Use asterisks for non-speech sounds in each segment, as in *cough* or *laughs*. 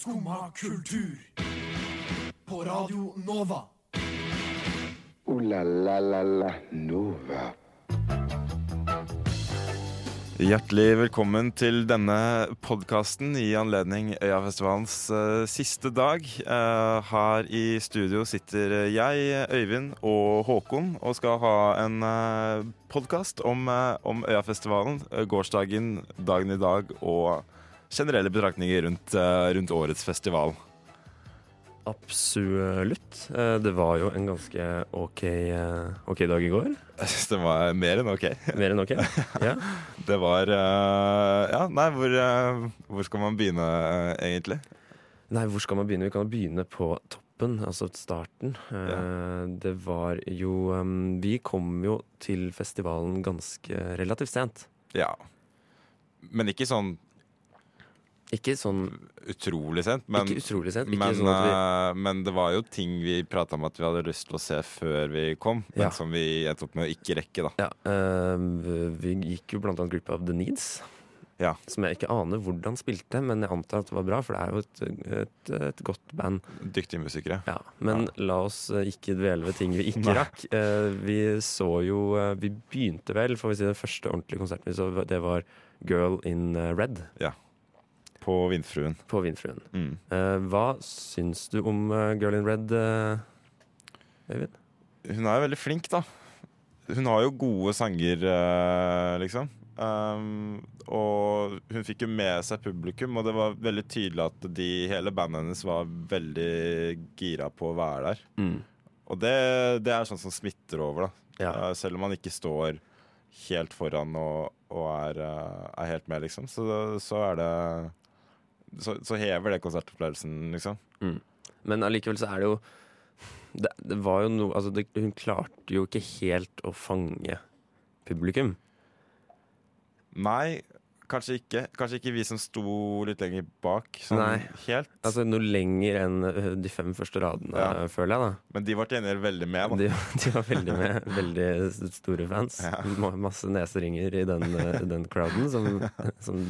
Skumma kultur. På Radio Nova. O-la-la-la-la Nova. Hjertelig velkommen til denne podkasten i anledning Øyafestivalens uh, siste dag. Uh, her i studio sitter jeg, Øyvind og Håkon og skal ha en uh, podkast om, uh, om Øyafestivalen, uh, gårsdagen, dagen i dag og generelle betraktninger rundt, rundt årets festival. Absolutt. Eh, Det var jo en ganske ok, okay ok dag i går. *laughs* Det var mer enn ok. Mer enn ok. *laughs* Ja. Det var Ja, nei, hvor, hvor skal man begynne, egentlig? Nei, hvor skal man begynne? Vi kan begynne på toppen, altså starten. Eh, Ja. Det var jo um, Vi kom jo til festivalen ganske relativt sent. Ja. Men ikke sånn Ikke sånn utrolig sent. Men, Ikke utrolig sent. Ikke men, sånn vi eh, men det var jo ting vi prata om at vi hadde lyst til å se før vi kom, men som vi endte opp med å ikke rekke, da. ja, eh, Vi gikk jo blant annet glipp av the Needs. Ja. Som jeg ikke aner hvordan spilte, men jeg antar at det var bra, for det er jo et, et, et godt band. Dyktige musikere. Ja, Men la oss eh, ikke dvele ved ting vi ikke rakk. Uh, vi så jo Vi begynte vel, får vi si, den første ordentlige konserten vi så, det var Girl in Red. Red På Vindfruen. på Vindfruen. Mm. Uh, hva syns du om eh, Girl in Red, eh, Øyvind? Hun er jo veldig flink, da. Hun har jo gode sanger, liksom. Um, og hun fikk jo med seg publikum, og det var veldig tydelig at de, hele bandet hennes var veldig gira på å være der. Og det, det er sånn som smitter over, da. Ja. Uh, selv om man ikke står helt foran og, og er, uh, er helt med, liksom. Så, så er det så, så hever det konsertopplevelsen, liksom. Men allikevel så er det jo Det, det var jo noe Altså, det, hun klarte jo ikke helt å fange publikum. Nei, kanskje ikke. Kanskje ikke vi som sto litt lenger bak. Sånn Nei. helt. Altså noe lenger enn eh, de fem første radene, Ja. føler jeg, da. Men de var til gjengjeld veldig med. De, de var veldig med. Veldig store fans. Ja. Masse neseringer i den, eh, den crowden som, *laughs* som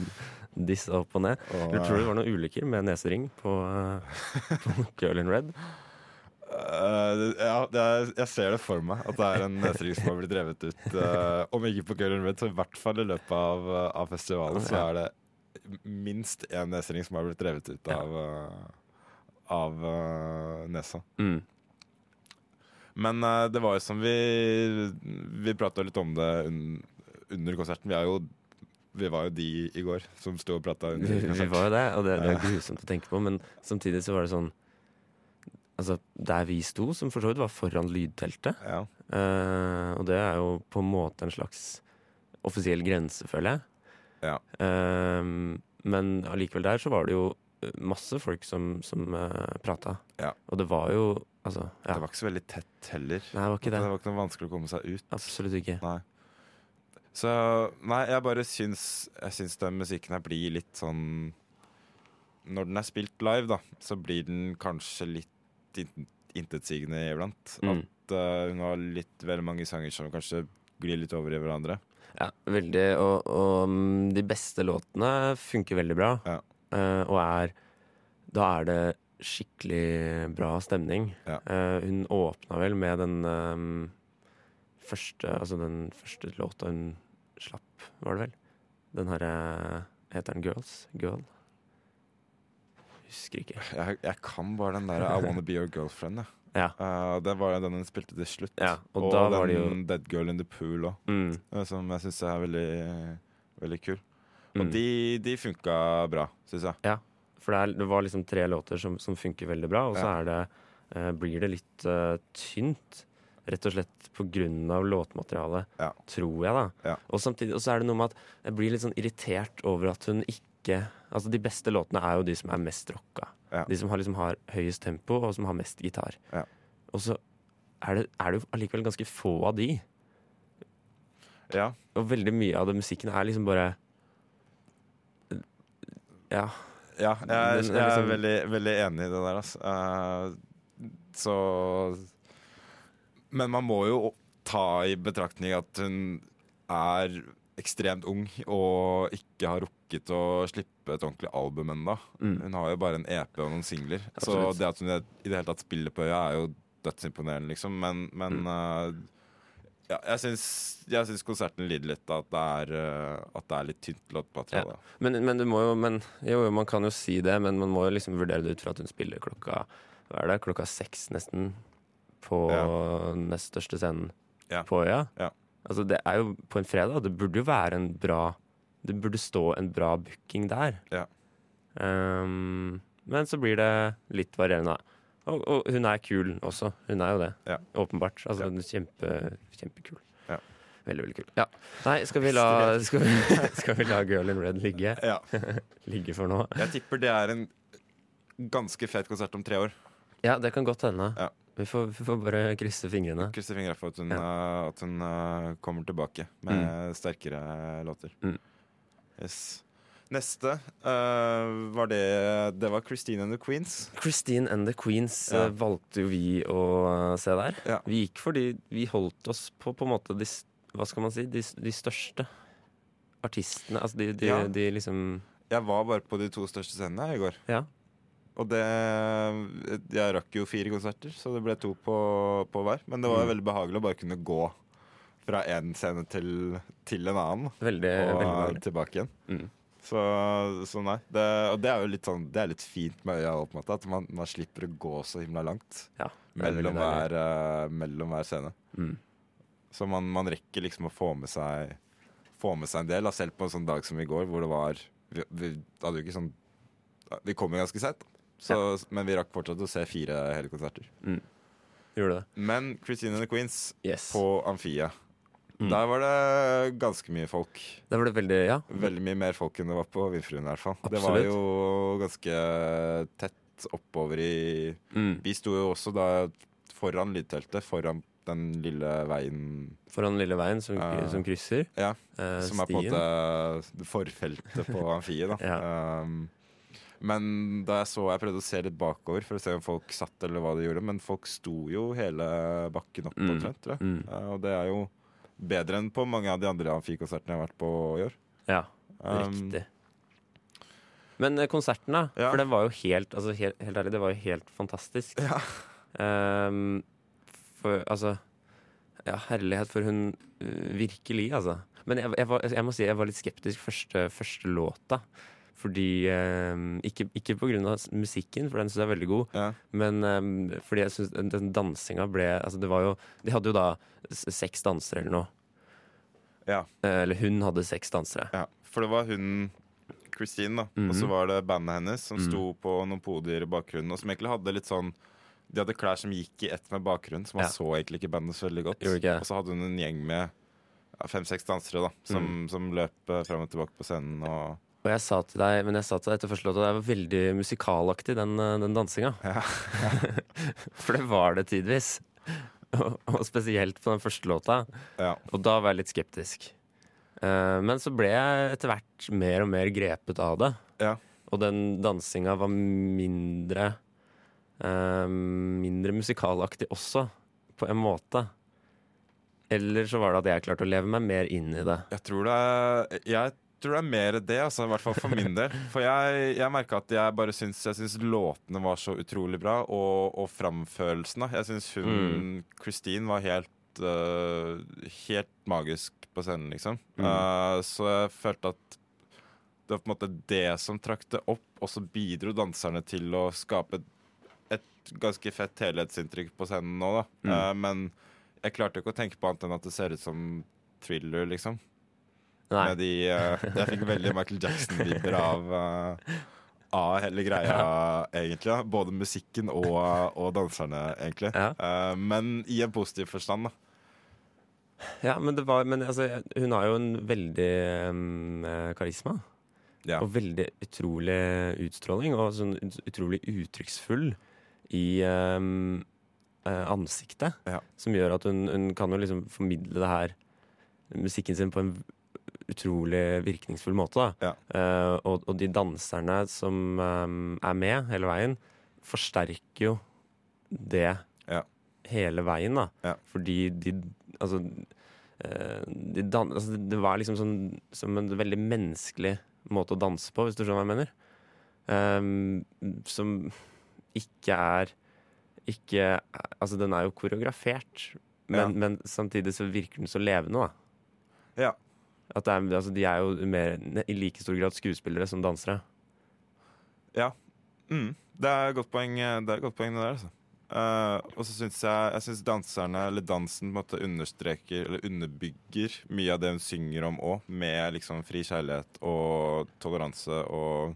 *laughs* dissa opp og ned. Og, Jeg tror det var noen ulykker med nesering på, eh, *laughs* på Girl in Red. Uh, ja, er, jeg ser det for meg, at det er en nesering som har blitt drevet ut. Uh, om ikke på Girl in Red, så i hvert fall i løpet av, av festivalen så er det minst én nesering som har blitt drevet ut av, av uh, nesa. Mm. Men det var jo som vi Vi prata litt om det un, under konserten. Vi, er jo, vi var jo de i går som sto og prata Vi, var jo det, og det, det er grusomt å tenke på, men samtidig så var det sånn Altså, der vi sto, som for så vidt var foran lydteltet, Ja. Uh, og det er jo på en måte en slags offisiell grense, føler jeg. Ja. Uh, men allikevel der så var det jo eh, masse folk som, som uh, prata. Ja. Og det var jo Altså, ja. Det var ikke så veldig tett heller. Nei, det var ikke Det det. var ikke noe vanskelig å komme seg ut. Absolutt ikke. Nei. Så Nei, jeg bare syns Jeg syns den musikken her blir litt sånn Når den er spilt live, da, så blir den kanskje litt in- intetsigende iblant. Mm. At uh, hun har litt veldig mange sanger som kanskje glir litt over i hverandre. Ja, veldig. Og, og mm, de beste låtene funker veldig bra. Ja. Uh, og er Da er det skikkelig bra stemning. Ja. Uh, hun åpna vel med den ehm, første Altså den første låta hun slapp, var det vel? Den herre Heter den Girls? Girl? Husker ikke. Jeg, jeg kan bare den der I *laughs* Wanna Be Your Girlfriend. jeg. Ja. Uh, det var den hun spilte til slutt. Ja, og og den var det jo Dead Girl in the Pool òg, mm, som jeg syns er veldig, veldig kul. mm. Og de, de funka bra, syns jeg. For det, er, det var liksom tre låter som, som funker veldig bra, og så Ja. det, uh, blir det litt uh, tynt. Rett og slett av låtmaterialet, Ja. tror jeg, da. Ja. Og samtidig og så er det noe med at jeg blir litt sånn irritert over at hun ikke Altså, de beste låtene er jo de som er mest rocka. Ja. De som har, liksom har høyest tempo, og som har mest gitar. Ja. Og så er det, er det jo allikevel ganske få av de. Ja. Og veldig mye av det musikken er liksom bare Ja. Ja, jeg, er jeg er liksom- veldig, veldig enig i det der, altså. Uh, så Men man må jo ta i betraktning at hun er ekstremt ung og ikke har rukket å slippe et ordentlig album ennå. Mm. Hun har jo bare en EP og noen singler. Så det at hun i det hele tatt spiller på øya, er jo dødsimponerende, liksom. Men, men Mm. uh, ja, jeg syns, jeg syns konserten lider litt av at det eh, at det er litt tynt låtmateriale. Men, men du må jo men, jo, man kan jo si det, men man må jo liksom vurdere det ut fra at hun spiller klokka Hva er det? Klokka seks nesten på nest største scenen Ja. på øya. Ja. Altså, det er jo på en fredag. Det burde jo være en bra Det burde stå en bra booking der. Ja. Ehm, men så blir det litt varierende, da. Og, og hun er kul også. Hun er jo det. Ja. Åpenbart. Altså, Ja. kjempe, kjempekul. Ja. Veldig, veldig kul. Ja. Nei, skal vi la, skal vi, *laughs* skal vi la Girl in Red ligge? Ja. *laughs* Ligge for nå? Jeg tipper det er en ganske fet konsert om tre år. Ja, det kan godt hende. Ja. Vi, får, vi får bare krysse fingrene. Krysse fingrene for at hun, eh, at hun uh, kommer tilbake med sterkere låter. Mm. Yes. Neste uh, var det Det var Christine and the Queens. Christine and the Queens Ja. valgte jo vi å se der. Ja. Vi gikk fordi vi holdt oss på på en måte de, hva skal man si, de, de største artistene. Altså de, de, Ja. de liksom Jeg var bare på de to største scenene i går. Ja. Og det Jeg rakk jo fire konserter, så det ble to på, på hver. Men det var Mm. veldig behagelig å bare kunne gå fra én scene til, til en annen. Veldig, Og veldig tilbake igjen. Mm. Så, så nei. Det, og det er jo litt sånn Det er litt fint med øya, måte, at man, man slipper å gå så himla langt Ja, mellom hver, uh, mellom hver scene. Mm. Så man, man rekker liksom å få med seg Få med seg en del, selv på en sånn dag som i går, hvor det var Vi, vi hadde jo ikke sånn Vi kom jo ganske sent, så, men vi rakk fortsatt å se fire hele konserter. Gjorde det. Men Christine and the Queens Yes. på Amfia, Mm. der var det ganske mye folk. Der var det veldig Ja. Veldig mye mer folk enn det var på Vindfruen, i hvert fall. Det var jo ganske tett oppover i Mm. Vi sto jo også da foran lydteltet, foran den lille veien Foran den lille veien som, uh, som krysser Ja, Uh, som er på en måte forfeltet på *laughs* Amfiet, da. Ja. um, men da jeg så Jeg prøvde å se litt bakover for å se om folk satt eller hva de gjorde, men folk sto jo hele bakken opp Mm. omtrent. Mm. Uh, og det er jo bedre enn på mange av de andre amfikonsertene jeg har vært på i år. Ja, Um, riktig. Men eh, konserten, da? Ja. For det var jo helt altså, helt, helt ærlig, det var jo helt fantastisk. Ja. Um, for altså Ja, herlighet, for hun øh, Virkelig, altså. Men jeg, jeg, var, jeg må si jeg var litt skeptisk første, første låta. Fordi ehm, Ikke, ikke av musikken, for den syns jeg er veldig god. Ja. Men ehm, fordi jeg syns den, dansinga ble Altså, det var jo De hadde jo da seks dansere eller noe. Ja. Eh, Eller hun hadde seks dansere. Ja, for det var hun Christine, da. Og så Mhm. var det bandet hennes som Mhm. sto på noen podier i bakgrunnen, og som egentlig hadde litt sånn De hadde klær som gikk i ett med bakgrunnen, så man Ja. så egentlig ikke bandet så veldig godt. Og så hadde hun en gjeng med fem-seks dansere da som, Mm. som løp eh, fram og tilbake på scenen. Og Og jeg sa til deg men jeg sa til deg etter første låta det var veldig musikalaktig, den, eh, den dansinga. *laughs* Ja. For det var det tidvis. Og, og spesielt på den første låta. ja. Og da var jeg litt skeptisk. Uh, men så ble jeg etter hvert mer og mer grepet av det. Ja. Og den dansinga var mindre uh, Mindre musikalaktig også, på en måte. Eller så var det at jeg klarte å leve meg mer inn i det. Jeg tror det er Jeg tror det er mer det, altså, i hvert fall for min del. For jeg, jeg merka at jeg bare syns, jeg syns låtene var så utrolig bra, og, og framførelsen. da. Jeg syns hun Mm. Christine var helt uh, Helt magisk på scenen, liksom. Mm. Uh, så jeg følte at det var på en måte det som trakk det opp, og så bidro danserne til å skape et, ganske fett helhetsinntrykk på scenen nå, da. Mm. Uh, men jeg klarte ikke å tenke på annet enn at det ser ut som thriller, liksom. Nei. Med de, uh, jeg fikk veldig Michael Jackson-vibber av, uh, av hele greia, egentlig. da. Både musikken og, og danserne, egentlig. Ja. Uh, men i en positiv forstand, da. Ja, men, det var, men altså, hun har jo en veldig um, karisma. Ja. Og veldig utrolig utstråling, og sånn utrolig uttrykksfull i um, ansiktet. Ja. Som gjør at hun, hun kan jo liksom formidle det her, musikken sin, på en utrolig virkningsfull måte. Ja. Uh, og, og de danserne som um, er med hele veien, forsterker jo det Ja. hele veien, da. Ja. Fordi de Altså, uh, de dan altså det var liksom sånn som en veldig menneskelig måte å danse på, hvis du skjønner hva jeg mener. Um, som ikke er ikke Altså, den er jo koreografert, men, men samtidig så virker den så levende, da. Ja. At er, altså, de er jo mer, i like stor grad skuespillere som dansere. Mm, det er et godt poeng, det er godt poeng det der, altså. Uh, og så syns jeg, jeg synes danserne, eller dansen, på en måte understreker eller underbygger mye av det hun synger om òg, med liksom fri kjærlighet og toleranse og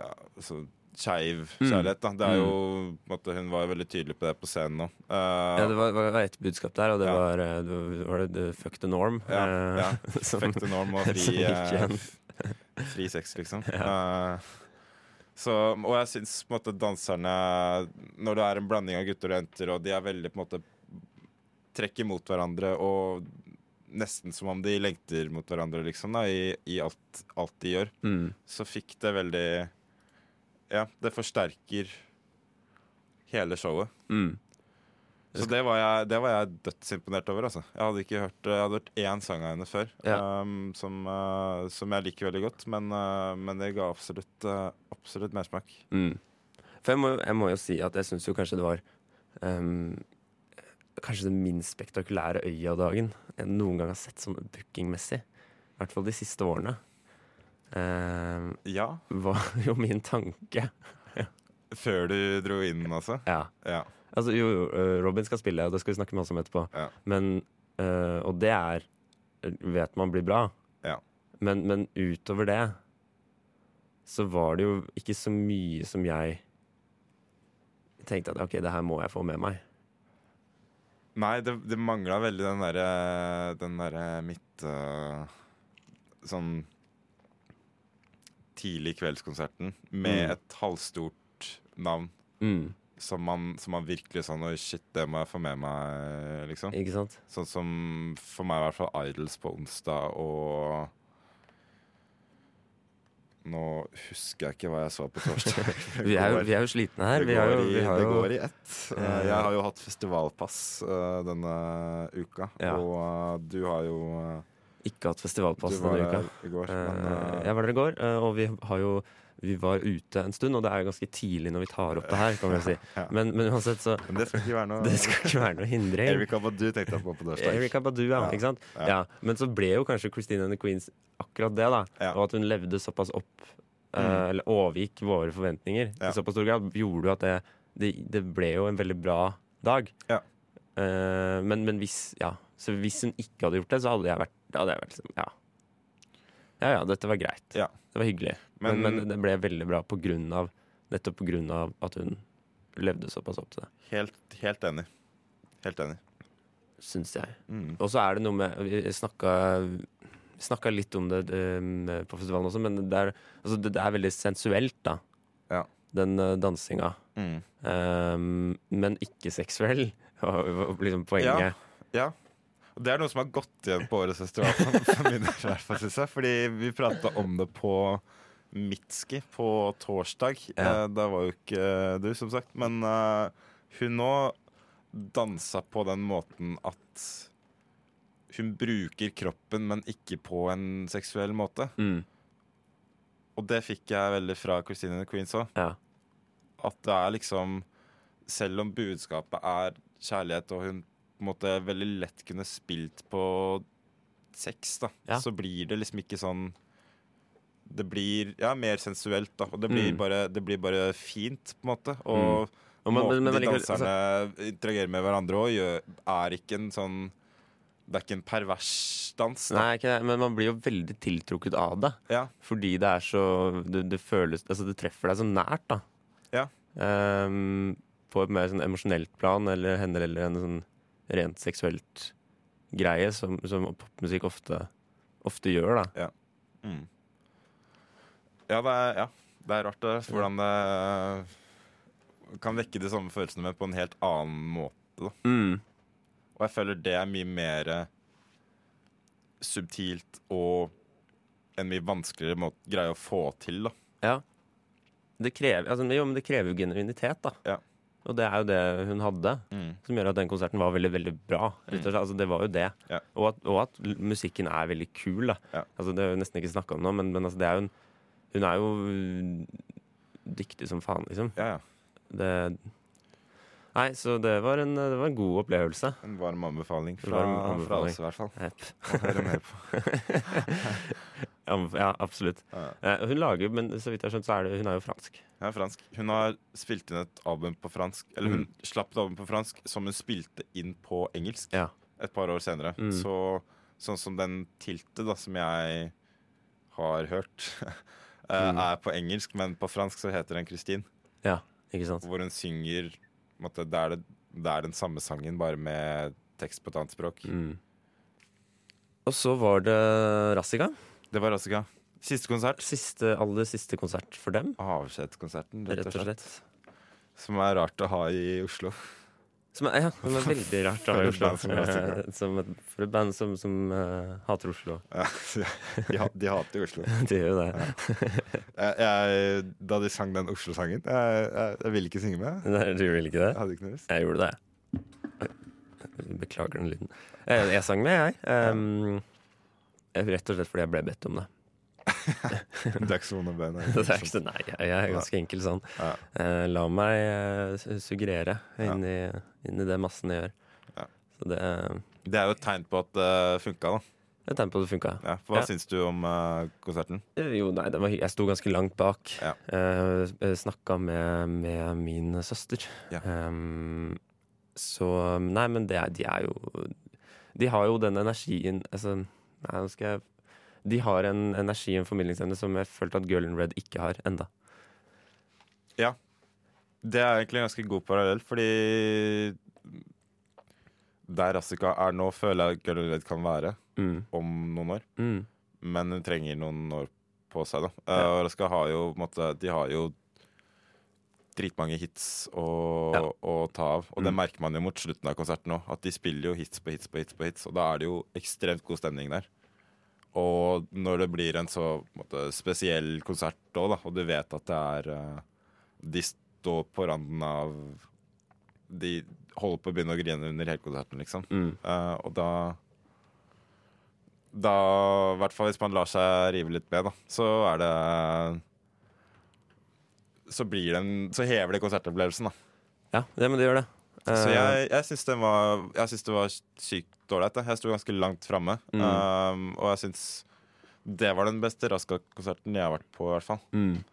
ja, altså skeiv Mm. kjærlighet. Da. Det er jo, på måte, hun var veldig tydelig på det på scenen nå. Uh, Ja, det var, var ett budskap der, og det Ja. var, eh, det var, det fuck the norm. Ja, eh, ja. *laughs* som- Fuck the norm og *laughs* fri, eh, f- fri sex, liksom. Eh, så, og jeg syns måte danserne Når det er en blanding av gutter og jenter, og de er veldig på en måte trekker mot hverandre og nesten som om de lengter mot hverandre, liksom, da, i, i alt, alt de gjør, Mm. så fikk det veldig Ja, det forsterker hele showet. Mm. Så det var jeg, det var jeg dødsimponert over. Altså. Jeg hadde ikke hørt Jeg hadde hørt én sang av henne før, Ja. um, som, uh, som jeg liker veldig godt. Men, uh, men det ga absolutt, uh, absolutt mersmak. Mm. For jeg må, jeg må jo si at jeg syns jo kanskje det var um, Kanskje den minst spektakulære Øya-dagen jeg noen gang har sett sånn bookingmessig. I hvert fall de siste årene. Ehm, Ja. var *laughs* jo min tanke. Før du dro inn, altså? Ja. Ja. Altså, jo, jo, eh, Robin skal spille, og det skal vi snakke med oss om etterpå. Ja. Men, uh, og det er vet man blir bra. Ja. Men, men utover det så var det jo ikke så mye som jeg tenkte at OK, det her må jeg få med meg. Nei, det, det mangla veldig den derre Den derre midt uh, Sånn Tidlig kveldskonserten med Mm. et halvstort navn Mm, som man, som man virkelig sånn Oi, shit, det må jeg få med meg, liksom. ikke sant? Sånn som for meg i hvert fall Idols på onsdag og Nå husker jeg ikke hva jeg så på torsdag. *laughs* Vi er, jo, vi er jo slitne her. det, Vi har går i, vi har det går i ett. Eh, Jeg har jo hatt festivalpass eh, denne uka, Ja. og eh, du har jo eh, ikke hatt festivalpass denne uka. i går. Eh, Men, uh... jeg var der i går, eh, og vi har jo vi var ute en stund, og det er jo ganske tidlig når vi tar opp det her. kan man si. *laughs* Men, men uansett, så men det skal ikke være noe ikke være noe hindring. *laughs* Erika Badu tenkte jeg på på *laughs* torsdag. Erika Badu, ja, Ja. ikke sant? Ja. Ja. Men så ble jo kanskje Christine and the Queens akkurat det, da. Og at hun levde såpass opp, Mm. eller overgikk våre forventninger i såpass stor grad, gjorde jo at det, det, det ble jo en veldig bra dag. Ja. Eh, men, men hvis Ja. Så hvis hun ikke hadde gjort det, så hadde jeg vært, hadde jeg vært liksom, ja. Ja ja, dette var greit. Ja. Det var hyggelig. Men, Men- men det ble veldig bra på grunn av nettopp på grunn av at hun levde såpass opp til det, Helt, helt enig. Helt enig. syns jeg. Mm. Og så er det noe med Vi snakka, snakka litt om det um, på festivalen også, men det er, altså, det, er veldig sensuelt, da. Ja. Den uh, dansinga. Mm. Um, men ikke seksuell, *laughs* var liksom poenget. Ja. Og det er noe som har gått igjen på årets festival. Fordi vi prata om det på Mitski på torsdag. Ja. Eh, da var jo ikke du, som sagt. Men uh, hun nå dansa på den måten at hun bruker kroppen, men ikke på en seksuell måte. Mm, Og det fikk jeg veldig fra Christine and the Queens òg. ja. At det er liksom Selv om budskapet er kjærlighet, og hun på en måte veldig lett kunne spilt på sex, da, Ja. så blir det liksom ikke sånn Det blir ja, mer sensuelt, da. Og det blir, Mm. bare, det blir bare fint, på en måte. Og Og man- måten men- men de danserne altså- danserne interagerer med hverandre òg, er ikke en sånn Det er ikke en pervers dans. Da. Nei, ikke det, men man blir jo veldig tiltrukket av det. Ja. Fordi det er så Det, det føles Altså, det treffer deg så nært, da. Ja. Um, på et mer sånn emosjonelt plan, eller hender eller en sånn rent seksuelt greie, som, som popmusikk ofte, ofte gjør, da. Mm. Ja, det er, ja, det er rart det, hvordan det kan vekke de samme følelsene, men på en helt annen måte. Da. Mm. Og jeg føler det er mye mer subtilt og en mye vanskeligere måte, greie å få til. Da. Ja. Det krever, altså, jo, men det krever jo genuinitet, da. Ja. Og det er jo det hun hadde, Mm. som gjør at den konserten var veldig veldig bra. Mm. Altså, det var jo det. Ja. Og, at, og at musikken er veldig kul. Ja. Altså, det er jo nesten ikke snakka om nå, men, men altså, det er en, hun er jo dyktig som faen, liksom. Ja, ja. Det, nei, så det var, en, det var en god opplevelse. En varm anbefaling fra, Varm fra oss, i hvert fall. Jepp. *laughs* Ja, absolutt. Ja. Eh, hun lager, men så vidt jeg har skjønt, så er det, hun er jo fransk. Hun er fransk. Hun har spilt inn et album på fransk. Eller hun slapp et album på fransk som hun spilte inn på engelsk Ja. et par år senere. Mm. Så sånn som den Tilte, da, som jeg har hørt, *laughs* eh, Mm. er på engelsk, men på fransk så heter den Christine. Ja, ikke sant? Hvor hun synger måtte, det, er det, det er den samme sangen, bare med tekst på et annet språk. Mm. Og så var det Rassiga. Det var Rassika. Siste konsert. Siste, aller siste konsert for dem, Avskjedskonserten, rett og slett. Som er rart å ha i Oslo. Som er, ja, som er veldig rart å ha i Oslo. som. Eh, *laughs* for et band som, som uh, hater Oslo. Ja, de, de hater Oslo. *laughs* De gjør jo det. Jeg, jeg, da de sang den Oslo-sangen jeg, jeg, ville ikke synge med. Nei, Du vil ikke det? Jeg hadde ikke noe lyst. Jeg gjorde det. Beklager den lyden. Jeg, jeg sang med, jeg. Um, rett og slett fordi jeg ble bedt om det. *laughs* Det er ikke så er *laughs* ikke så, nei, jeg jeg er ganske enkel sånn. Ja. Uh, la meg uh, suggerere inn, i, inn i det massene gjør. Ja. Så det er Det er jo et tegn på at det funka, da. et tegn på at det funka. Ja, hva Ja. syns du om eh, konserten? Jo, nei, det var, jeg sto ganske langt bak. Ja. Uh, Snakka med, med min søster. Ja. Ehm, så Nei, men det de er jo De har jo den energien Altså, nei, nå skal jeg De har en energi og en formidlingsevne som jeg følte at Girl in Red ikke har enda. Ja. Det er egentlig en ganske god parallell, fordi der Rassica er nå, føler jeg Girl in Red kan være Mm. om noen år. Mm. Men hun trenger noen år på seg, da. Ja. Uh, Og Rassica har jo på en måte De har jo dritmange hits å, Ja. å ta av. Og det Mm. merker man jo mot slutten av konserten òg. At de spiller jo hits på hits på hits, på hits og da er det jo ekstremt god stemning der. Og når det blir en så måte, spesiell konsert òg, og du vet at det er eh, De står på randen av De holder på å begynne å grine under hele konserten, liksom. Mm. Uh, og da Da, i hvert fall hvis man lar seg rive litt med, da, så er det Så en Så hever det konsertopplevelsen, da. Ja, det, men det gjør det. Så Eh, jeg, jeg syns det var var sykt ålreit. jeg. Jeg sto ganske langt framme. Mm. Um, og jeg syns det var den beste Raska-konserten jeg har vært på, i hvert fall. mm.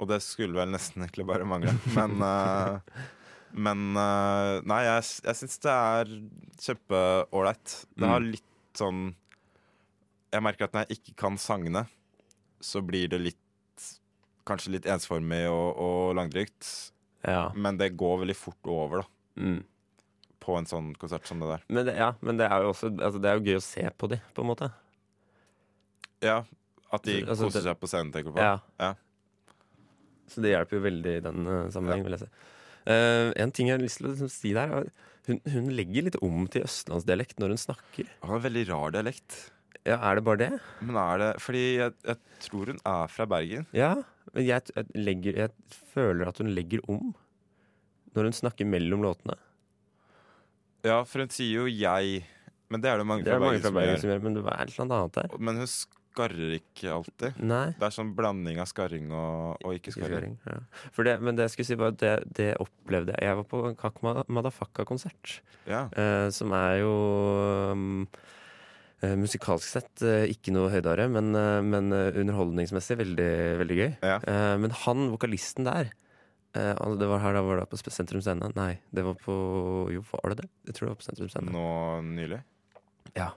Og det skulle vel nesten egentlig bare mangle. Men, uh, *laughs* men uh, Nei, jeg, jeg syns det er kjempeålreit. Det har Mm. litt sånn Jeg merker at når jeg ikke kan sangene, så blir det litt Kanskje litt ensformig og, og langdrygt. Ja. Men det går veldig fort over, da. Mm. På en sånn konsert som det der. Men, det, ja, men det er jo også altså, Det er jo gøy å se på de, på en måte. Ja, At de Altså, koser det- seg på scenen, tenker du på? Ja. Ja. Så det hjelper jo veldig i den uh, sammenheng, vil jeg si. Uh, en ting jeg har lyst til å liksom, si der, er hun, hun legger litt om til østlandsdialekt når hun snakker. Han har veldig rar dialekt. Ja, Er det bare det? Men er det Fordi jeg, jeg tror hun er fra Bergen. Ja, men jeg, jeg, legger, jeg føler at hun legger om når hun snakker mellom låtene. Ja, for hun sier jo 'jeg', men det er det mange Det fra Bergen som gjør. som gjør, men det er et eller annet annet der. Men hun skarrer ikke alltid. Nei. Det er sånn blanding av skarring og, og ikke Ikke skarring. skarring, Ja. Det, men det jeg skulle si var det, det opplevde jeg. Jeg var på en kak-madafaka-konsert Ja. eh, som er jo um, musikalsk sett eh, ikke noe høydere, men, eh, men eh, underholdningsmessig veldig, veldig gøy. Ja. Eh, men han, vokalisten der eh, det var her da var det på Sentrum Scene. Nei, det var på Jo, var det det? Jeg tror det var på Sentrum Scene. Nå nylig. Ja.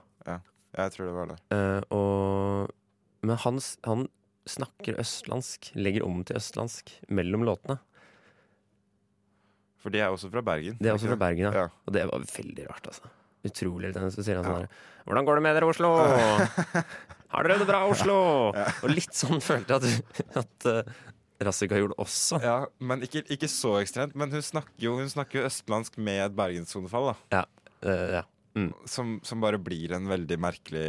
Jeg tror det var det. Eh, og, men han, han snakker østlandsk, legger om til østlandsk mellom låtene. For de er også fra Bergen. Det er også fra Bergen, ja. Ja. Og det var veldig rart, altså. Utrolig irriterende. Så sier han sånn her Hvordan går det med dere, Oslo? *laughs* Har dere det bra, Oslo? *laughs* Og litt sånn følte jeg at, at uh, Rassika gjorde også. Ja, men ikke, ikke så ekstremt. Men hun snakker jo, hun snakker jo østlandsk med et bergenssonefall, da. Eh, ja. Som, som bare blir en veldig merkelig,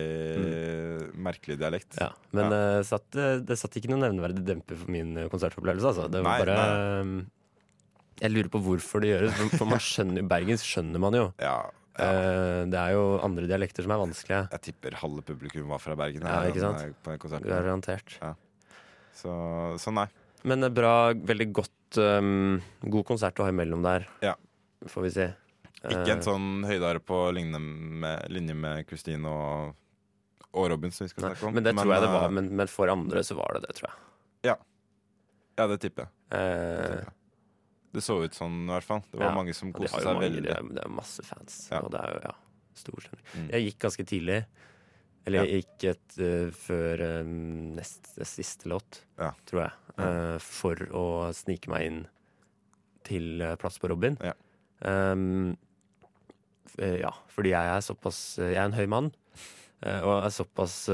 merkelig dialekt. ja. Men eh, satt, eh, det satt ikke noen nevneverdig demper for min konsertopplevelse, altså. Det var Nei, bare eh, Jeg lurer på hvorfor det gjøres, for, for man *laughs* skjønner bergensk skjønner man jo. Ja, ja. Eh, det er jo andre dialekter som er vanskelige. Jeg tipper halve publikum var fra Bergen. Ja, ikke sant? På den konserten. Garantert. Så, så nei. Men det er bra, veldig godt um, God konsert å ha imellom der, Ja. får vi si. Ikke Eh, en sånn høydare på med, linje med Christine og, og Robin, som vi skal snakke om. Men det tror jeg det var. eh, Men, men for andre så var det det, tror jeg. Ja, det tipper jeg. Eh, Det så ut sånn, i hvert fall. Det var Ja, mange som koste seg mange, veldig. det, er, det er masse fans, Ja. og det er jo ja, stor stemning. Mm. Jeg gikk ganske tidlig. Eller jeg gikk et, uh, før uh, nest det siste låt, tror jeg. eh, for å snike meg inn til plass på Robin. Ja. Um, ja, fordi jeg er såpass Jeg er en høy mann. Og er såpass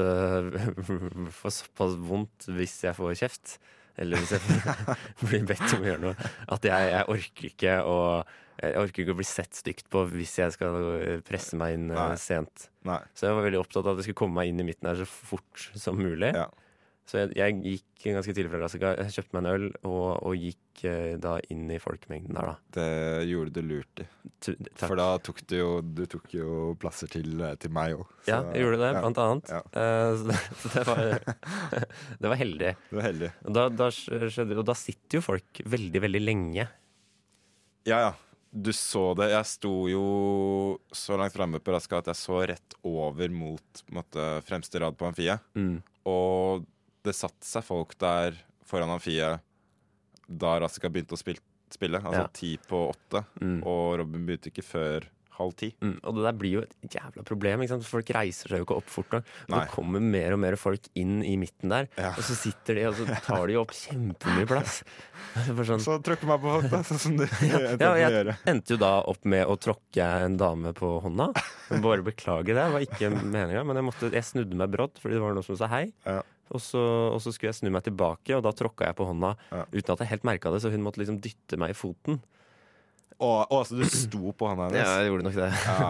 *laughs* får såpass vondt hvis jeg får kjeft. Eller hvis jeg blir bedt om å gjøre noe. At jeg, jeg orker ikke å Jeg orker ikke å bli sett stygt på hvis jeg skal presse meg inn eh, Nei. sent. Nei. Så jeg var veldig opptatt av at jeg skulle komme meg inn i midten her så fort som mulig. Ja. Så jeg, jeg gikk ganske tidlig fra Jessica. Jeg kjøpte meg en øl og, og gikk eh, da inn i folkemengden der, da. Det gjorde du lurt i. Tu, takk. For da tok du jo Du tok jo plasser til, eh, til meg òg. ja, jeg gjorde det, blant annet. Ja. Eh, så det, *laughs* så det, var, *laughs* det var heldig. Du var heldig. Og da, da skjedde, og da sitter jo folk veldig, veldig lenge. Ja, ja. Du så det. Jeg sto jo så langt framme på Raska at jeg så rett over mot på en måte, fremste rad på amfiet. Mm. Og det satte seg folk der foran amfiet da Razika begynte å spil spille. Altså Ja. ti på åtte. Mm. Og Robin begynte ikke før halv ti. Mm, og det der blir jo et jævla problem. Ikke sant? Folk reiser seg jo ikke opp fort nok. Og det kommer mer og mer folk inn i midten der, Ja. og så sitter de og så tar de opp kjempemye plass. *laughs* Sånn, Så tråkker meg på hånda, sånn som du *laughs* ja, opp jeg endte jo da opp med å tråkke en dame på hånda. Bare beklage det, det var ikke meninga. Men jeg, måtte, jeg snudde meg brått fordi det var noen som sa hei. Og så, og så skulle jeg snu meg tilbake, og da tråkka jeg på hånda Ja. uten at jeg helt merka det, så hun måtte liksom dytte meg i foten. Å, og, altså, du sto på hånda hennes? Ja, jeg gjorde nok det. Ja,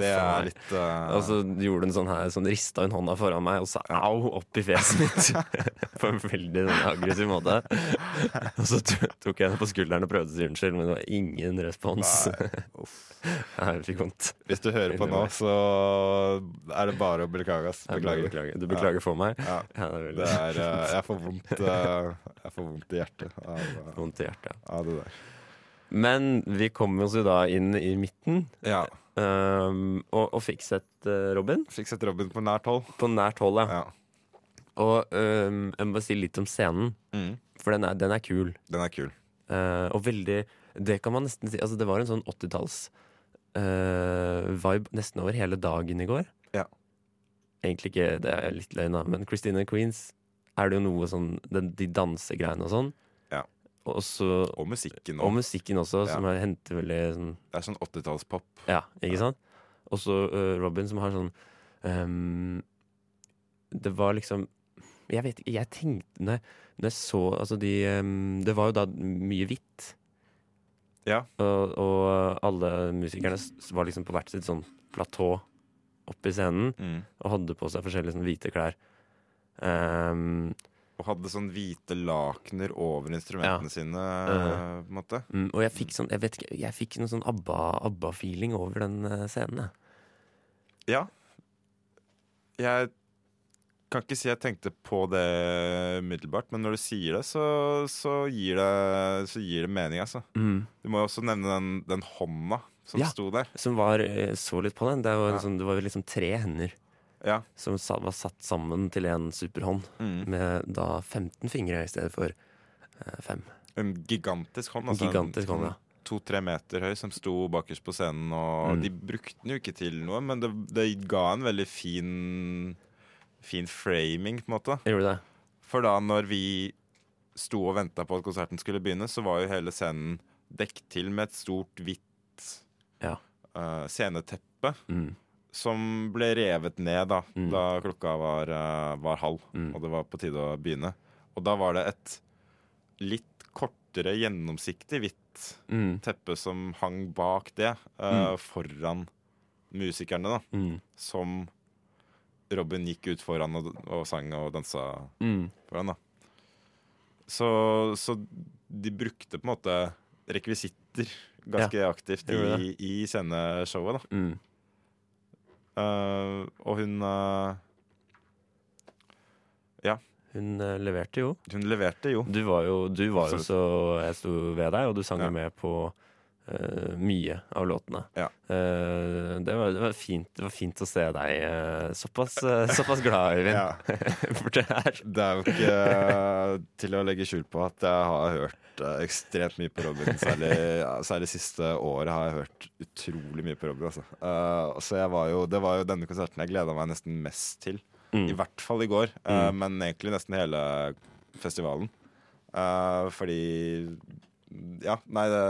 det er litt uh... Og så gjorde hun sånn her, sånn rista hun hånda foran meg og sa au opp i fjeset mitt. *laughs* på en veldig sånn, aggressiv måte. *laughs* Og så tok jeg henne på skulderen og prøvde å si unnskyld, men det var ingen respons. Nei, uff. *laughs* Jeg fikk vondt. Hvis du hører på nå, så er det bare å beklage. ass. Beklager. beklager. Du beklager for meg? Ja, Ja, det er det er, uh, jeg får vondt uh, Jeg får vondt i hjertet av, vondt i hjertet. av det der. Men vi kom oss jo da inn i midten Ja. um, og, og fikk sett eh, Robin Fikk sett Robin på nært hold. på nært hold. Ja. Ja. Og um, jeg må bare si litt om scenen, Mm. for den er, den er kul. Den er kul. Uh, og veldig Det kan man nesten si Altså Det var en sånn 80-talls eh, vibe nesten over hele dagen i går. Ja. Egentlig ikke, det er litt løgn, da, men Christina Queens er det jo noe sånn den, De dansegreiene og sånn. Ja. Og, så, Og musikken og musikken også, Ja. som er, henter veldig sånn Det er sånn 80-tallspop. Ja, ikke sant? Og så eh, Robin som har sånn um, Det var liksom Jeg vet ikke, jeg tenkte Når jeg, når jeg så Altså de um, Det var jo da mye hvitt. Ja. Og, og alle musikerne var liksom på hvert sitt sånn platå oppe i scenen Mm. og hadde på seg forskjellige sånn hvite klær. Ehm, Og hadde sånn hvite lakener over instrumentene sine, Uh-huh. eh, på en måte. mm, og jeg fikk sånn Jeg vet ikke, jeg fikk noen sånn ABBA- ABBA-feeling over den eh, scenen. Ja. Jeg kan ikke si jeg tenkte på det umiddelbart, men når du sier det, så, så, gir, det, så gir det mening, altså. Du må jo også nevne den, den hånda som Ja. sto der. Som var eh, Så litt på den. Det var, Ja. sånn, det var liksom tre hender. Ja. som var satt sammen til en superhånd Mm. med da 15 fingre i stedet for eh, fem. En gigantisk hånd. Altså gigantisk hånd, ja. To-tre meter høy, som sto bakerst på scenen. Og Mm. de brukte den jo ikke til noe, men det, det ga en veldig fin, fin framing, på en måte. Gjorde det. For da når vi sto og venta på at konserten skulle begynne, så var jo hele scenen dekket til med et stort, hvitt Ja. uh, sceneteppe. Mm. Som ble revet ned da, Mm. da klokka var, eh, var halv, Mm. og det var på tide å begynne. Og da var det et litt kortere, gjennomsiktig hvitt Mm. teppe som hang bak det, eh, foran musikerne, da. Mm. Som Robin gikk ut foran og, og sang og dansa Mm. foran, da. Så, så de brukte på en måte rekvisitter ganske aktivt i, i sceneshowet, da. Eh, og hun eh, Hun uh, leverte jo. Hun leverte jo. Du var jo, du var jo så Jeg sto ved deg, og du sang Ja. med på eh, mye av låtene. Ja. Uh, det, var, det, var fint, det var fint å se deg uh, såpass, såpass glad, Øyvind. Ja. *laughs* For det er Det er jo ikke til å legge skjul på at jeg har hørt ekstremt mye på Robin. Særlig, særlig siste året har jeg hørt utrolig mye på Robin. Altså. Så var jo, det var jo denne konserten jeg gleda meg nesten mest til. mm, I hvert fall i går, Mm. men egentlig nesten hele festivalen. Fordi Ja, nei, det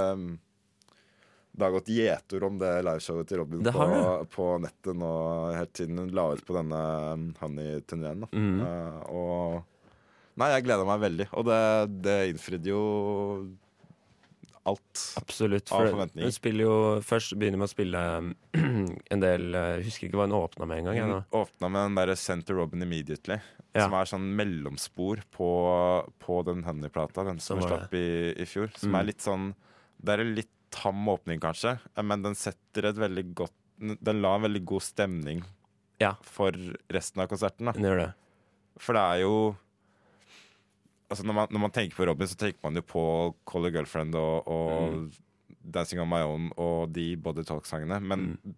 det har gått gjetord om det liveshowet til Robin på, på nettet nå helt siden hun la ut på denne Honey-turneen. mm. Uh, og Nei, jeg gleda meg veldig, og det, det innfridde jo alt. Absolutt. Av forventninger. hun spiller jo først begynner med å spille *clears throat* en del eh, Jeg husker ikke hva hun åpna med engang. Hun åpna med den derre 'Send to Robin Immediately', Ja. som er sånn mellomspor på, på den Honey-plata, den som som slapp i, i fjor. Som Mm. er litt sånn Det er litt tam åpning, kanskje, men den setter et veldig godt Den la en veldig god stemning Ja. for resten av konserten. da gjør det. For det er jo Altså når man, når man tenker på Robin, så tenker man jo på Call a Girlfriend og, og Mm. Dancing on My Own og de Body Talk-sangene. Men Mm.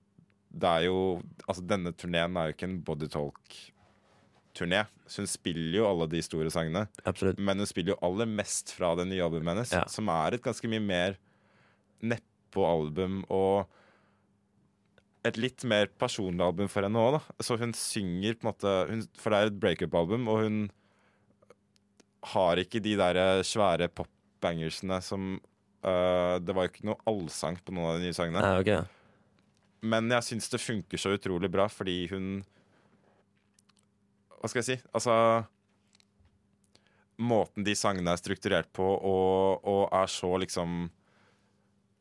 det er jo Altså denne turneen er jo ikke en Body Talk-turné. Så hun spiller jo alle de store sangene. Absolutt. Men hun spiller jo aller mest fra det nye albumet hennes, Ja. som er et ganske mye mer nedpå-album og et litt mer personlig album for henne òg, da. Så hun synger på en måte hun, For det er et breakup-album, og hun har ikke de der svære pop-bangersene som øh, Det var jo ikke noe allsang på noen av de nye sangene. Ah, okay. Men jeg syns det funker så utrolig bra fordi hun Hva skal jeg si? Altså Måten de sangene er strukturert på, og, og er så liksom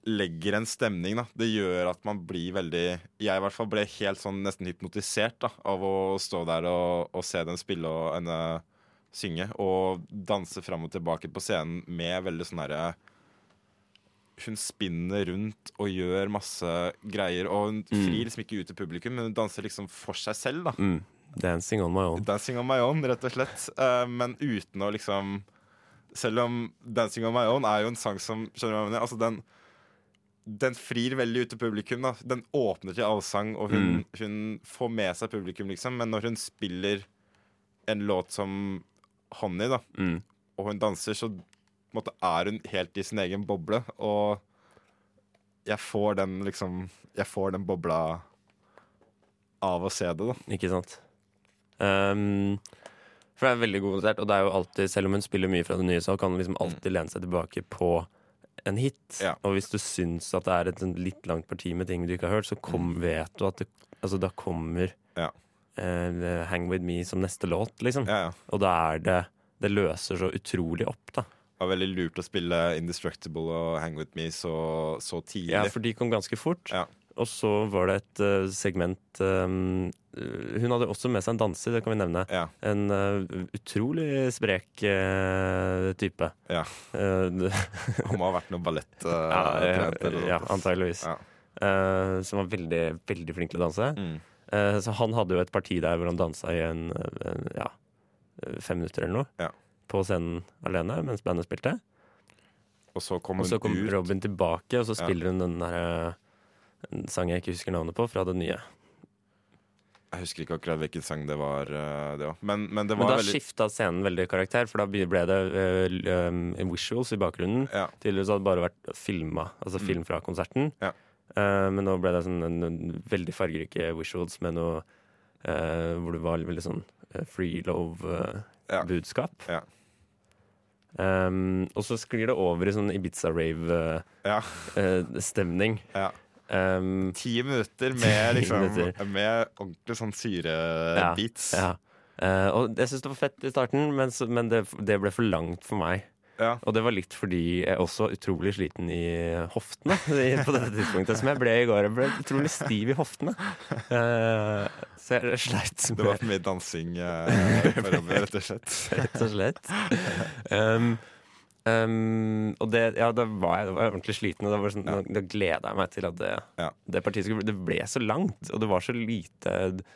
Legger en stemning, da. Det gjør at man blir veldig Jeg i hvert fall ble helt sånn nesten hypnotisert da av å stå der og, og se den spille og henne synge. Og danse fram og tilbake på scenen med veldig sånn herre hun spinner rundt og gjør masse greier. Og hun Mm. frir liksom ikke ut til publikum, men hun danser liksom for seg selv. da Mm. Dancing on my own. Dancing on my own, rett og slett. Uh, men uten å liksom Selv om Dancing on my own er jo en sang som Skjønner du hva jeg mener? Altså den den frir veldig ut til publikum. da Den åpner til allsang, og hun, hun får med seg publikum, liksom. Men når hun spiller en låt som Honey, da Mm. og hun danser, så måte, er hun helt i sin egen boble. Og jeg får den liksom Jeg får den bobla av å se det, da. Ikke sant? Um, for det er veldig god konsert, og det er jo alltid, selv om hun spiller mye fra det nye, så kan hun liksom alltid lene seg tilbake på en hit. Ja. Og hvis du syns at det er et litt langt parti med ting du ikke har hørt, så kom, vet du at det, altså, da kommer Ja. uh, Hang With Me som neste låt, liksom. Ja, ja. Og da er det Det løser så utrolig opp, da. Det var veldig lurt å spille Indestructible og Hang With Me så, så tidlig. Ja, for de kom ganske fort. Ja. Og så var det et eh, segment um, Hun hadde også med seg en danser, det kan vi nevne. Ja. En uh, utrolig sprek uh, type. Ja. *laughs* Det- Han må ha vært noe ballett. ja, ja, antageligvis. Ja. Som var veldig, veldig flink til å danse. Mm. Så han hadde jo et parti der hvor han dansa i en, en ja, fem minutter eller noe. På scenen alene mens bandet spilte. Og så kom Og så kom. Robin tilbake, og så spiller hun den derre en sang jeg ikke husker navnet på, fra det nye. Jeg husker ikke akkurat hvilken sang det var. eh, det var. Men, men det Men da veldig skifta scenen veldig karakter, for da ble det uh, visuals i bakgrunnen. ja. Tidligere så hadde det bare vært filma, altså Mm. film fra konserten. Ja. Uh, men nå ble det sånn en, en veldig fargerike visuals med noe uh, hvor det var veldig sånn free love-budskap. Ja. Um, og så sklir det over i sånn Ibiza-rave-stemning. ja. ja. Um, Ti minutter med, liksom, minutter. med ordentlig sånn syrebeats. ja. Eh, og jeg syns det var fett i starten, men, men det, det ble for langt for meg. Ja. Og det var litt fordi jeg også utrolig sliten i hoftene på dette tidspunktet. Som jeg ble i går. Jeg ble utrolig stiv i hoftene. Uh, så jeg sleit Det var for mye dansing uh, *laughs* for Robin, rett og slett. rett og slett. Um, Um, og det, ja, da var jeg, da var jeg ordentlig sliten, og da, sånn, Ja. da, da gleda jeg meg til at det, Ja. det partiet skulle Det ble så langt, og det var så lite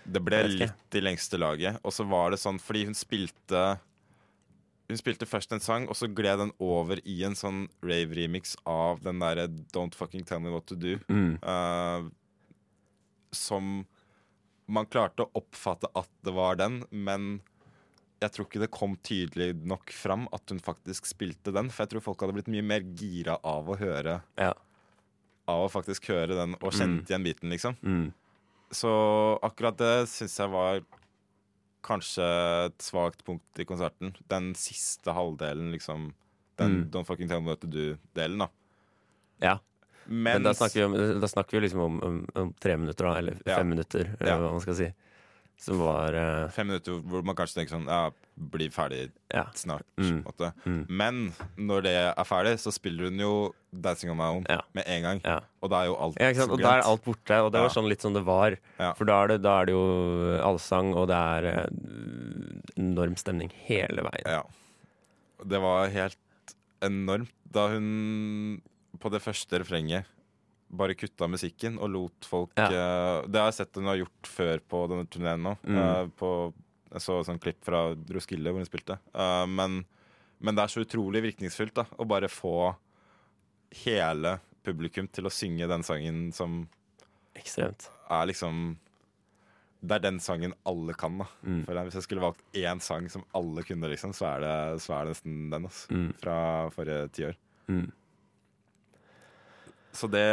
Det ble litt i lengste laget. Og så var det sånn fordi hun spilte Hun spilte først en sang, og så gled den over i en sånn rave-remix av den derre Don't Fucking Tell Me What To Do. mm, Uh, som man klarte å oppfatte at det var den, men jeg tror ikke det kom tydelig nok fram at hun faktisk spilte den. For jeg tror folk hadde blitt mye mer gira av å høre Ja. Av å faktisk høre den og kjent igjen biten, liksom. Mm, Så akkurat det syns jeg var kanskje et svakt punkt i konserten. Den siste halvdelen, liksom. Den Mm. Don't fucking tell me what to do-delen, da. ja. Men da snakker vi, da snakker vi liksom om, om, om tre minutter, da, eller Ja. fem minutter, eller Ja. hva man skal si. Som var uh, Fem minutter hvor man kanskje tenker sånn Ja, bli ferdig Ja. snart. Mm. Mm. Men når det er ferdig, så spiller hun jo 'Dancing on my own' Ja. med en gang. Ja. Og da er jo alt? Og da er alt borte, og det var sånn litt som det var. For da er det, da er det jo allsang, og det er eh, enorm stemning hele veien. Ja. Det var helt enormt da hun på det første refrenget bare kutta musikken og lot folk Ja. uh, Det har jeg sett hun har gjort før på denne turneen nå. Mm. Uh, på, jeg så sånn klipp fra Roskilde hvor hun spilte. Uh, men, men det er så utrolig virkningsfullt da å bare få hele publikum til å synge den sangen som Ekstremt. er liksom Det er den sangen alle kan, da. Mm. Hvis jeg skulle valgt én sang som alle kunne, liksom, så er det, så er det nesten den. Altså, Mm. Fra forrige tiår. Mm. Så det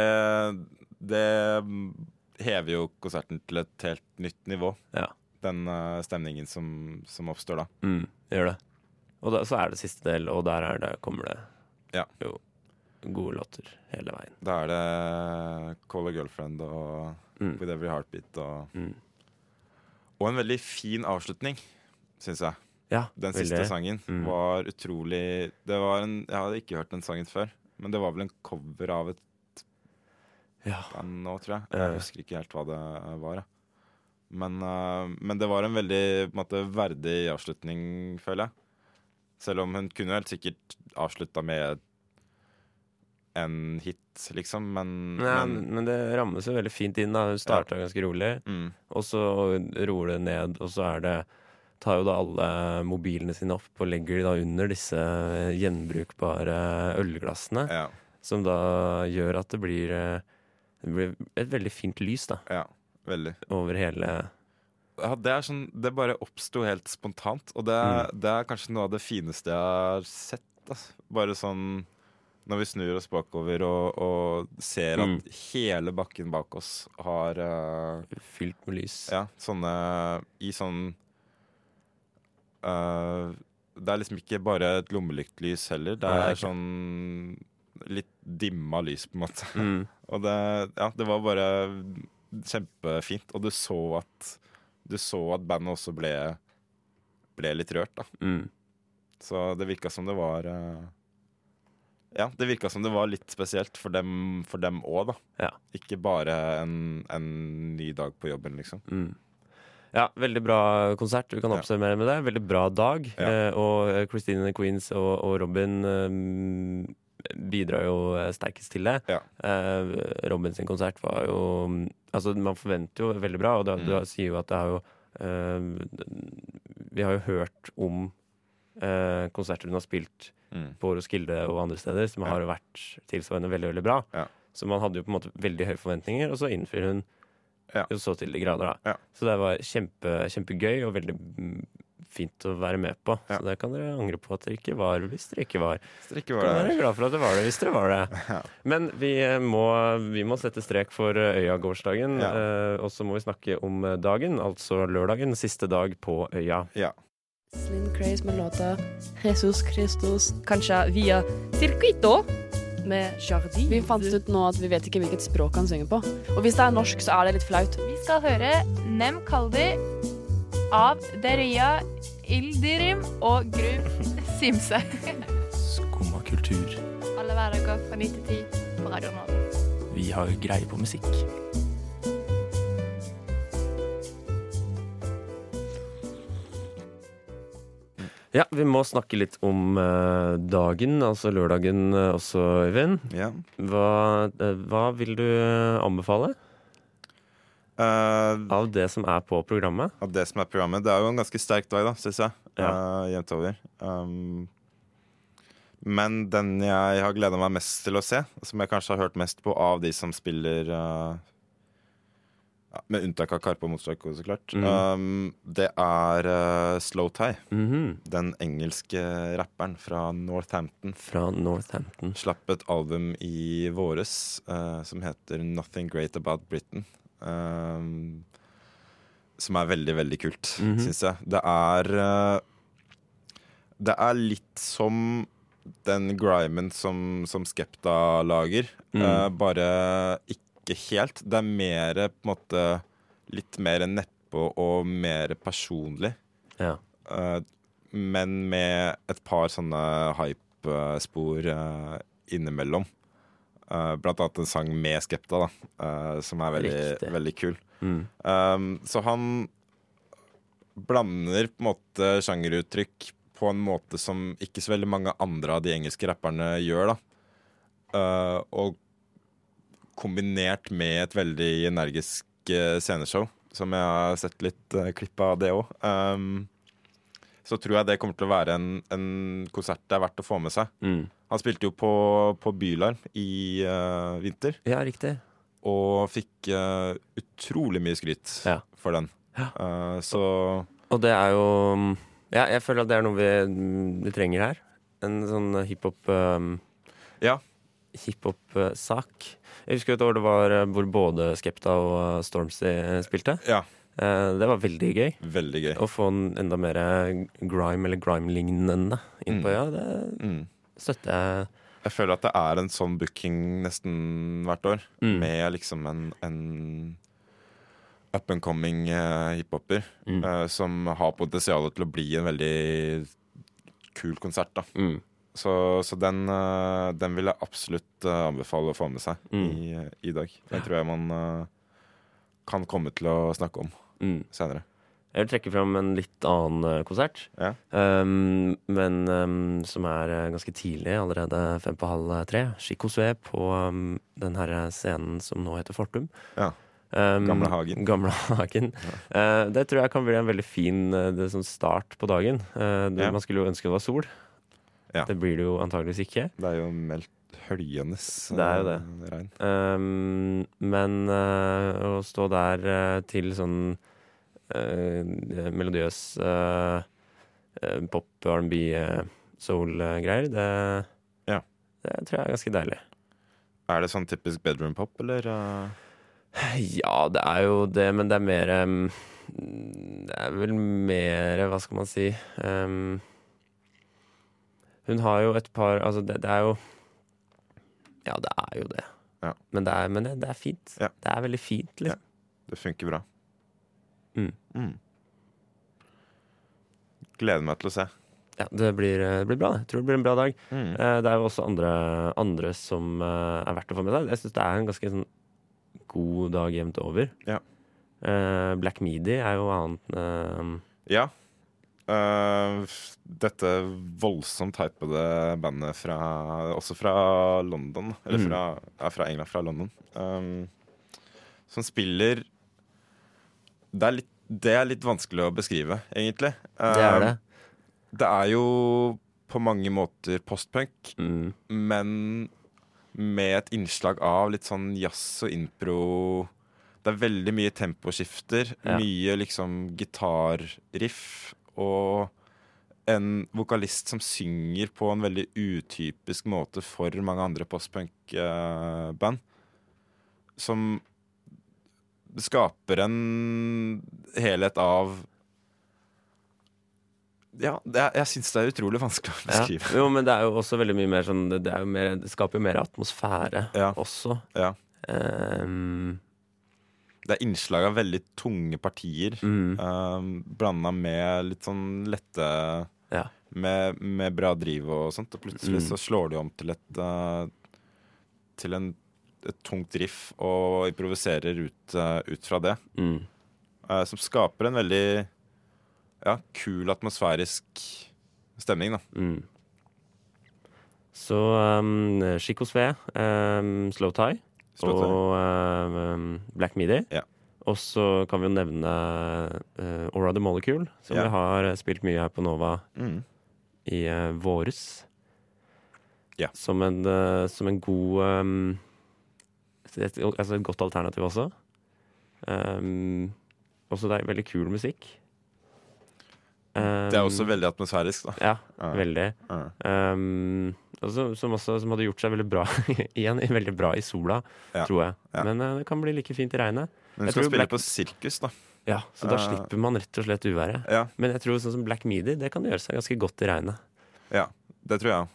Det hever jo konserten til et helt nytt nivå. Ja. Den uh, stemningen som, som oppstår da. Mm. Gjør det. Og da, så er det siste del, og der er det, kommer det Ja. jo gode låter hele veien. Da er det Call a Girlfriend og Mm. With Every Heartbeat og Mm. Og en veldig fin avslutning, syns jeg. Ja, Den veldig. siste sangen Mm. var utrolig det var en, Jeg hadde ikke hørt den sangen før, men det var vel en cover av et Ja. band nå, tror jeg. Jeg husker ikke helt hva det var. Men, eh, men det var en veldig måte, verdig avslutning, føler jeg. Selv om hun kunne helt sikkert avslutta med en hit, liksom, men, Ja, men men det rammes jo veldig fint inn. da Hun starta ganske rolig, mm, og så roer det ned, og så er det Tar jo da alle mobilene sine opp og legger de da under disse gjenbrukbare ølglassene. ja, Som da gjør at det blir, eh, det blir et veldig fint lys da ja, veldig. over hele Ja, det er sånn Det bare oppsto helt spontant, og det er, det er kanskje noe av det fineste jeg har sett. Altså. Bare sånn når vi snur oss bakover og, og ser at Mm. hele bakken bak oss har eh, Fylt med lys. Ja, sånne I sånn eh, Det er liksom ikke bare et lommelyktlys heller. Det Nei, er ikke. sånn litt dimma lys, på en måte. Mm. Og det, ja, det var bare kjempefint. Og du så at Du så at bandet også ble Ble litt rørt, da. Mm. Så det virka som det var eh, Ja, det virka som det var litt spesielt for dem for dem òg, da. Ja. Ikke bare en, en ny dag på jobben, liksom. Mm. Ja, veldig bra konsert. Vi kan oppsummere med det. Veldig bra dag. Ja. Eh, og eh, Christine and the Queens og, og Robin eh, bidrar jo eh, sterkest til det. Ja. Eh, Robin sin konsert var jo Altså, man forventer jo veldig bra, og da, Mm. sier jo at det har jo eh, Vi har jo hørt om konserter hun har spilt Mm. på Roskilde og andre steder, som Ja. har vært tilsvarende veldig, veldig bra. Ja. Så man hadde jo på en måte veldig høye forventninger, og så innfrir hun Ja. jo så til de grader, da. Så det var kjempe, kjempegøy og veldig fint å være med på. Ja. Så det kan dere angre på at dere ikke var, hvis dere ikke var. Strikke Kan var være glad for at dere var det, hvis dere var det. *laughs* Ja. Men vi eh, må, vi må sette strek for eh, Øya-gårsdagen, Ja. eh, og så må vi snakke om dagen, altså lørdagen, siste dag på Øya. Ja. Slim Craze med låta Jesus Christus Kanskje via Circuito med Jardin. Vi fant ut nå at vi vet ikke hvilket språk han synger på. Og hvis det er norsk, så er det litt flaut. Vi skal høre Nem Kaldi av Deria Ildirim og Grub Simse. Skumma kultur. Alle hverdager fra 9 til 10 på Radio Nova. Vi har greie på musikk. Ja, vi må snakke litt om eh, dagen, altså lørdagen eh, også, Øyvind. Ja. Hva, eh, hva vil du anbefale Eh, av det som er på programmet? av det som er programmet. Det er jo en ganske sterk dag, da, syns jeg. Ja. Uh, jevnt over. Um, men den jeg har gleda meg mest til å se, som jeg kanskje har hørt mest på av de som spiller uh, ja, Med unntak av Karpe og Motstarko, så klart. Mm. Um, det er uh, Slow Tie. Mhm. Den engelske rapperen fra Northampton. Fra Northampton. Slapp et album i våres som heter 'Nothing Great About Britain'. Um, som er veldig, veldig kult, Mhm. syns jeg. Det er eh, Det er litt som den grimen som, som Skepta lager, Mm. uh, bare ikke helt. Det er mer på en måte Litt mer nedpå og mer personlig. Ja. Uh, men med et par sånne hype-spor eh, innimellom. Eh, blant annet en sang med Skepta, da, eh, som er veldig, veldig kul. Mm. Um, så han blander på en måte sjangeruttrykk på en måte som ikke så veldig mange andre av de engelske rapperne gjør. da. Uh, og kombinert med et veldig energisk uh, sceneshow, som jeg har sett litt uh, klipp av det òg. Um, så tror jeg det kommer til å være en, en konsert det er verdt å få med seg. Mm. Han spilte jo på, på Bylarm i uh, vinter Ja, riktig. og fikk uh, utrolig mye skryt Ja. for den. Ja. Uh, så Og det er jo Ja, jeg føler at det er noe vi, vi trenger her. En sånn hiphop um, Ja. Hiphop-sak. Jeg husker et år det var hvor både Skepta og Stormzy spilte. ja, det var veldig gøy. veldig gøy. Å få en enda mer grime eller grime-lignende innpå. Mm. Ja, det Mm. Støtter jeg. Føler at det er en sånn booking nesten hvert år, Mm. med liksom en, en up and coming uh, hiphoper Mm. uh, som har potensial til å bli en veldig kul konsert. da Mm. Så, så den, uh, den vil jeg absolutt eh, anbefale å få med seg Mm. i, i dag. Den tror jeg man eh, kan komme til å snakke om Mm. senere. Jeg vil trekke fram en litt annen eh, konsert. Ja. Um, men um, som er eh, ganske tidlig, allerede fem på halv tre. Chico Sue på um, den herre scenen som nå heter Fortum. Ja. Gamle Hagen. Gamle *laughs* Hagen. Eh, det tror jeg kan bli en veldig fin eh, det, sånn start på dagen. Uh, det, Ja. Man skulle jo ønske det var sol. Ja. Det blir det jo antageligvis ikke. Det er jo meldt høljende Det er jo det. eh, regn. Men uh, å stå der eh, til sånn eh, melodiøs uh, pop, R&B, soul-greier, det, Ja. det tror jeg er ganske deilig. Er det sånn typisk bedroom pop, eller? eh? Ja, det er jo det, men det er mer Det er vel mer Hva skal man si um, Hun har jo et par Altså, det, det er jo Ja, det er jo det. Ja. Men, det er, men det, det er fint. Ja. Det er veldig fint, liksom. Det funker bra. Mm. Gleder meg til å se. Ja, det blir, det blir bra. Jeg tror det blir en bra dag. Mm. Eh, Det er jo også andre, andre som eh, er verdt å få med seg. Jeg syns det er en ganske sånn god dag jevnt over. Ja. Eh, Black Midi er jo annet uh, Ja. Uh, dette voldsomt hypede bandet fra Også fra London. Eller Mm. fra, ja, fra England, fra London. Um, som spiller det er, litt, det er litt vanskelig å beskrive, egentlig. Det er det. Um, det er jo på mange måter postpunk, Mm. men med et innslag av litt sånn jazz og impro. Det er veldig mye temposkifter, Ja. mye liksom gitarriff og en vokalist som synger på en veldig utypisk måte for mange andre postpunk-band. Som skaper en helhet av Ja, det er, jeg syns det er utrolig vanskelig å Ja. beskrive. Jo, men det er jo også veldig mye mer sånn Det, jo mer, det skaper jo mer atmosfære Ja. også. Ja. Um, Det er innslag av veldig tunge partier. mm, Um, Blanda med litt sånn lette Ja. med, med bra driv og sånt. Og plutselig Mm. så slår de om til et uh, Til en, et tungt riff og improviserer ut, uh, ut fra det. mm, Uh, som skaper en veldig ja, kul atmosfærisk stemning, da. Mm. Så um, Chico Sve, um, Slow Tie og um, Black Midi. Ja. Og så kan vi jo nevne uh, Aura the Molecule, som Ja. vi har spilt mye her på Nova Mm. i uh, våres. Ja. Som, en, uh, som en god um, et, Altså et godt alternativ også. Um, også det er veldig kul musikk. Um, Det er også veldig atmosfærisk, da. Ja, uh, veldig. Uh. Um, og så- som, også, som hadde gjort seg veldig bra *laughs* igjen, veldig bra i sola, Ja. tror jeg. Ja. Men uh, det kan bli like fint i regnet. Men du skal spille Black- på sirkus, da. Ja, Så da Uh, slipper man rett og slett uværet. Ja, Men jeg tror sånn som Black Midi, det kan gjøre seg ganske godt i regnet. ja. Det tror jeg òg.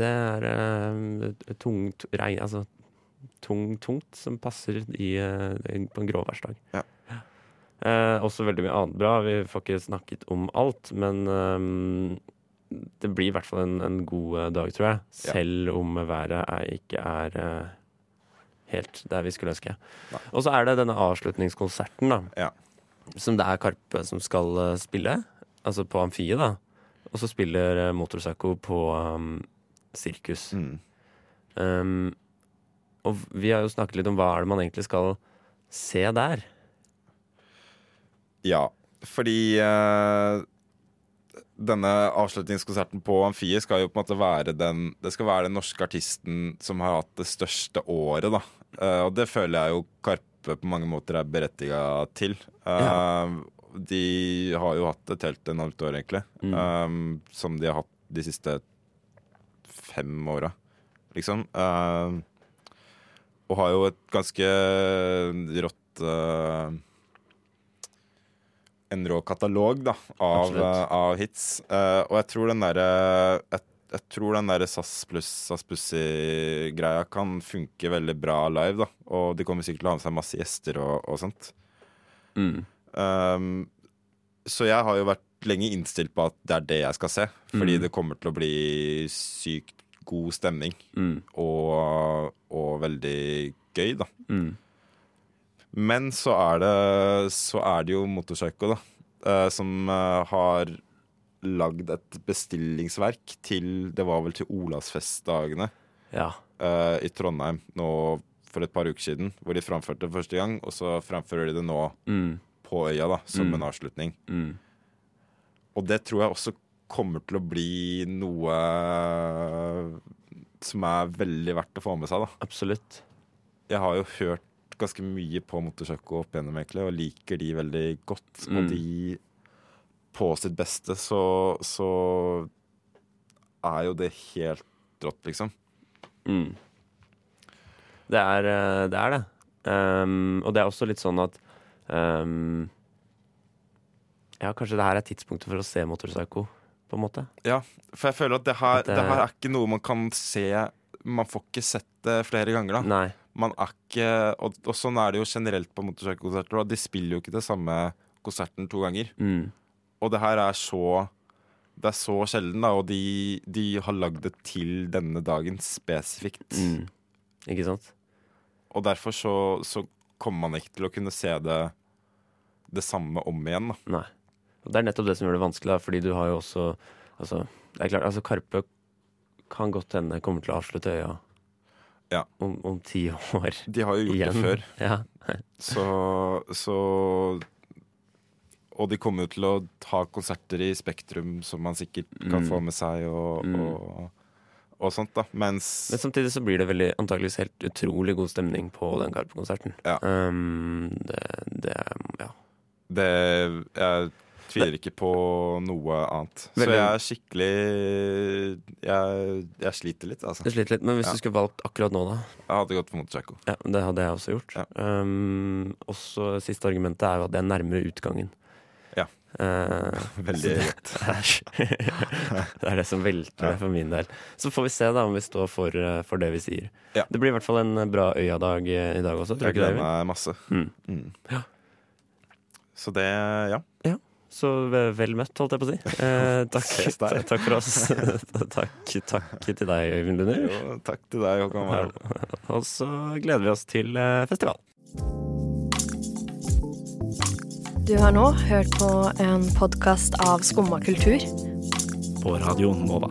Det er uh, tungt regn, altså tung, tungt som passer i, uh, på en gråværsdag. Ja. Eh, også veldig mye annet bra. Vi får ikke snakket om alt, men um, det blir i hvert fall en, en god eh, dag, tror jeg. Ja. Selv om været er, ikke er eh, helt der vi skulle ønske. Og så er det denne avslutningskonserten, da. Ja. Som det er Karpe som skal eh, spille. Altså på Amfiet, da. Og så spiller uh, Motorpsycho på um, Sirkus. Mm. Um, og vi har jo snakket litt om hva er det man egentlig skal se der. Ja, fordi uh, denne avslutningskonserten på Amfiet skal jo på en måte være den Det skal være den norske artisten som har hatt det største året, da. Uh, og det føler jeg jo Karpe på mange måter er berettiga til. Uh, Ja. De har jo hatt et helt enormt år, egentlig. Mm. Um, som de har hatt de siste fem åra, liksom. Eh, og har jo et ganske rått uh, en rå katalog da, av, eh, av hits. Uh, og jeg tror den derre jeg, jeg tror den der SAS pluss SAS Pussy-greia kan funke veldig bra live. da Og de kommer sikkert til å ha med seg masse gjester og, og sånt. Mm. Um, så jeg har jo vært lenge innstilt på at det er det jeg skal se. Fordi Mm. det kommer til å bli sykt god stemning Mm. og, og veldig gøy, da. Mm. Men så er det, så er det jo Motorpsycho, da. eh, som eh, har lagd et bestillingsverk til Det var vel til Olavsfestdagene Ja. eh, i Trondheim nå for et par uker siden. Hvor de framførte det første gang, og så framfører de det nå Mm. på øya da, som Mm. en avslutning. Mm. Og det tror jeg også kommer til å bli noe som er veldig verdt å få med seg. da Absolutt. Jeg har jo hørt ganske mye på Motorsøko opp igjennom, egentlig, og liker de veldig godt. Og Mm. de på sitt beste, så, så er jo det helt rått, liksom. Mm. Det er eh, det. Er det. Um, og det er også litt sånn at um, Ja, kanskje det her er tidspunktet for å se Motorpsycho, på en måte. Ja, for jeg føler at det her, At det- det her er ikke noe man kan se Man får ikke sett det flere ganger, da. Nei. Man er ikke Og, og sånn er det jo generelt på Motorsøko-konserter. De spiller jo ikke det samme konserten to ganger. Mm. Og det her er så Det er så sjelden, da, og de, de har lagd det til denne dagen spesifikt. Mm. Ikke sant? Og derfor så, så kommer man ikke til å kunne se det det samme om igjen. da. Nei. Og det er nettopp det som gjør det vanskelig, da, fordi du har jo også Altså, det er klart, altså Karpe kan godt hende kommer til å avslutte øya Ja. om, om ti år. *laughs* De har jo gjort Igjen. det før, Ja. så, så Og de kommer jo til å ha konserter i Spektrum som man sikkert kan Mm. få med seg, og, Mm. og, og sånt, da. Mens Men samtidig så blir det veldig antageligvis helt utrolig god stemning på den Karpe-konserten. Ja. Um, det, det Ja. det Jeg tviler ikke på noe annet. Så Veldig- jeg er skikkelig Jeg, jeg sliter litt, altså. Du sliter litt, men hvis Ja. du skulle valgt akkurat nå, da? Jeg hadde gått for Motorpsycho. Ja, Det hadde jeg også gjort. Ja. Um, også Siste argumentet er jo at det er nærmere utgangen. Ja. *laughs* Uh, Veldig rett. *laughs* det, er, det er det som velter Ja. det for min del. Så får vi se da om vi står for, eh, for det vi sier. Ja. Det blir i hvert fall en bra Øya-dag eh, i dag også. Tror Jeg gleder meg masse. Mm. Mm. Ja. Så det, ja. Så ve- vel møtt, holdt jeg på å si. Eh, *laughs* takk, *laughs* takk for oss. *laughs* takk, takk til deg, Øyvind Lunder. Jo, takk til deg, Håkon Warholm. Og så gleder vi oss til eh, festival. Du har nå hørt på en podkast av Skumma kultur. på Radio Nova.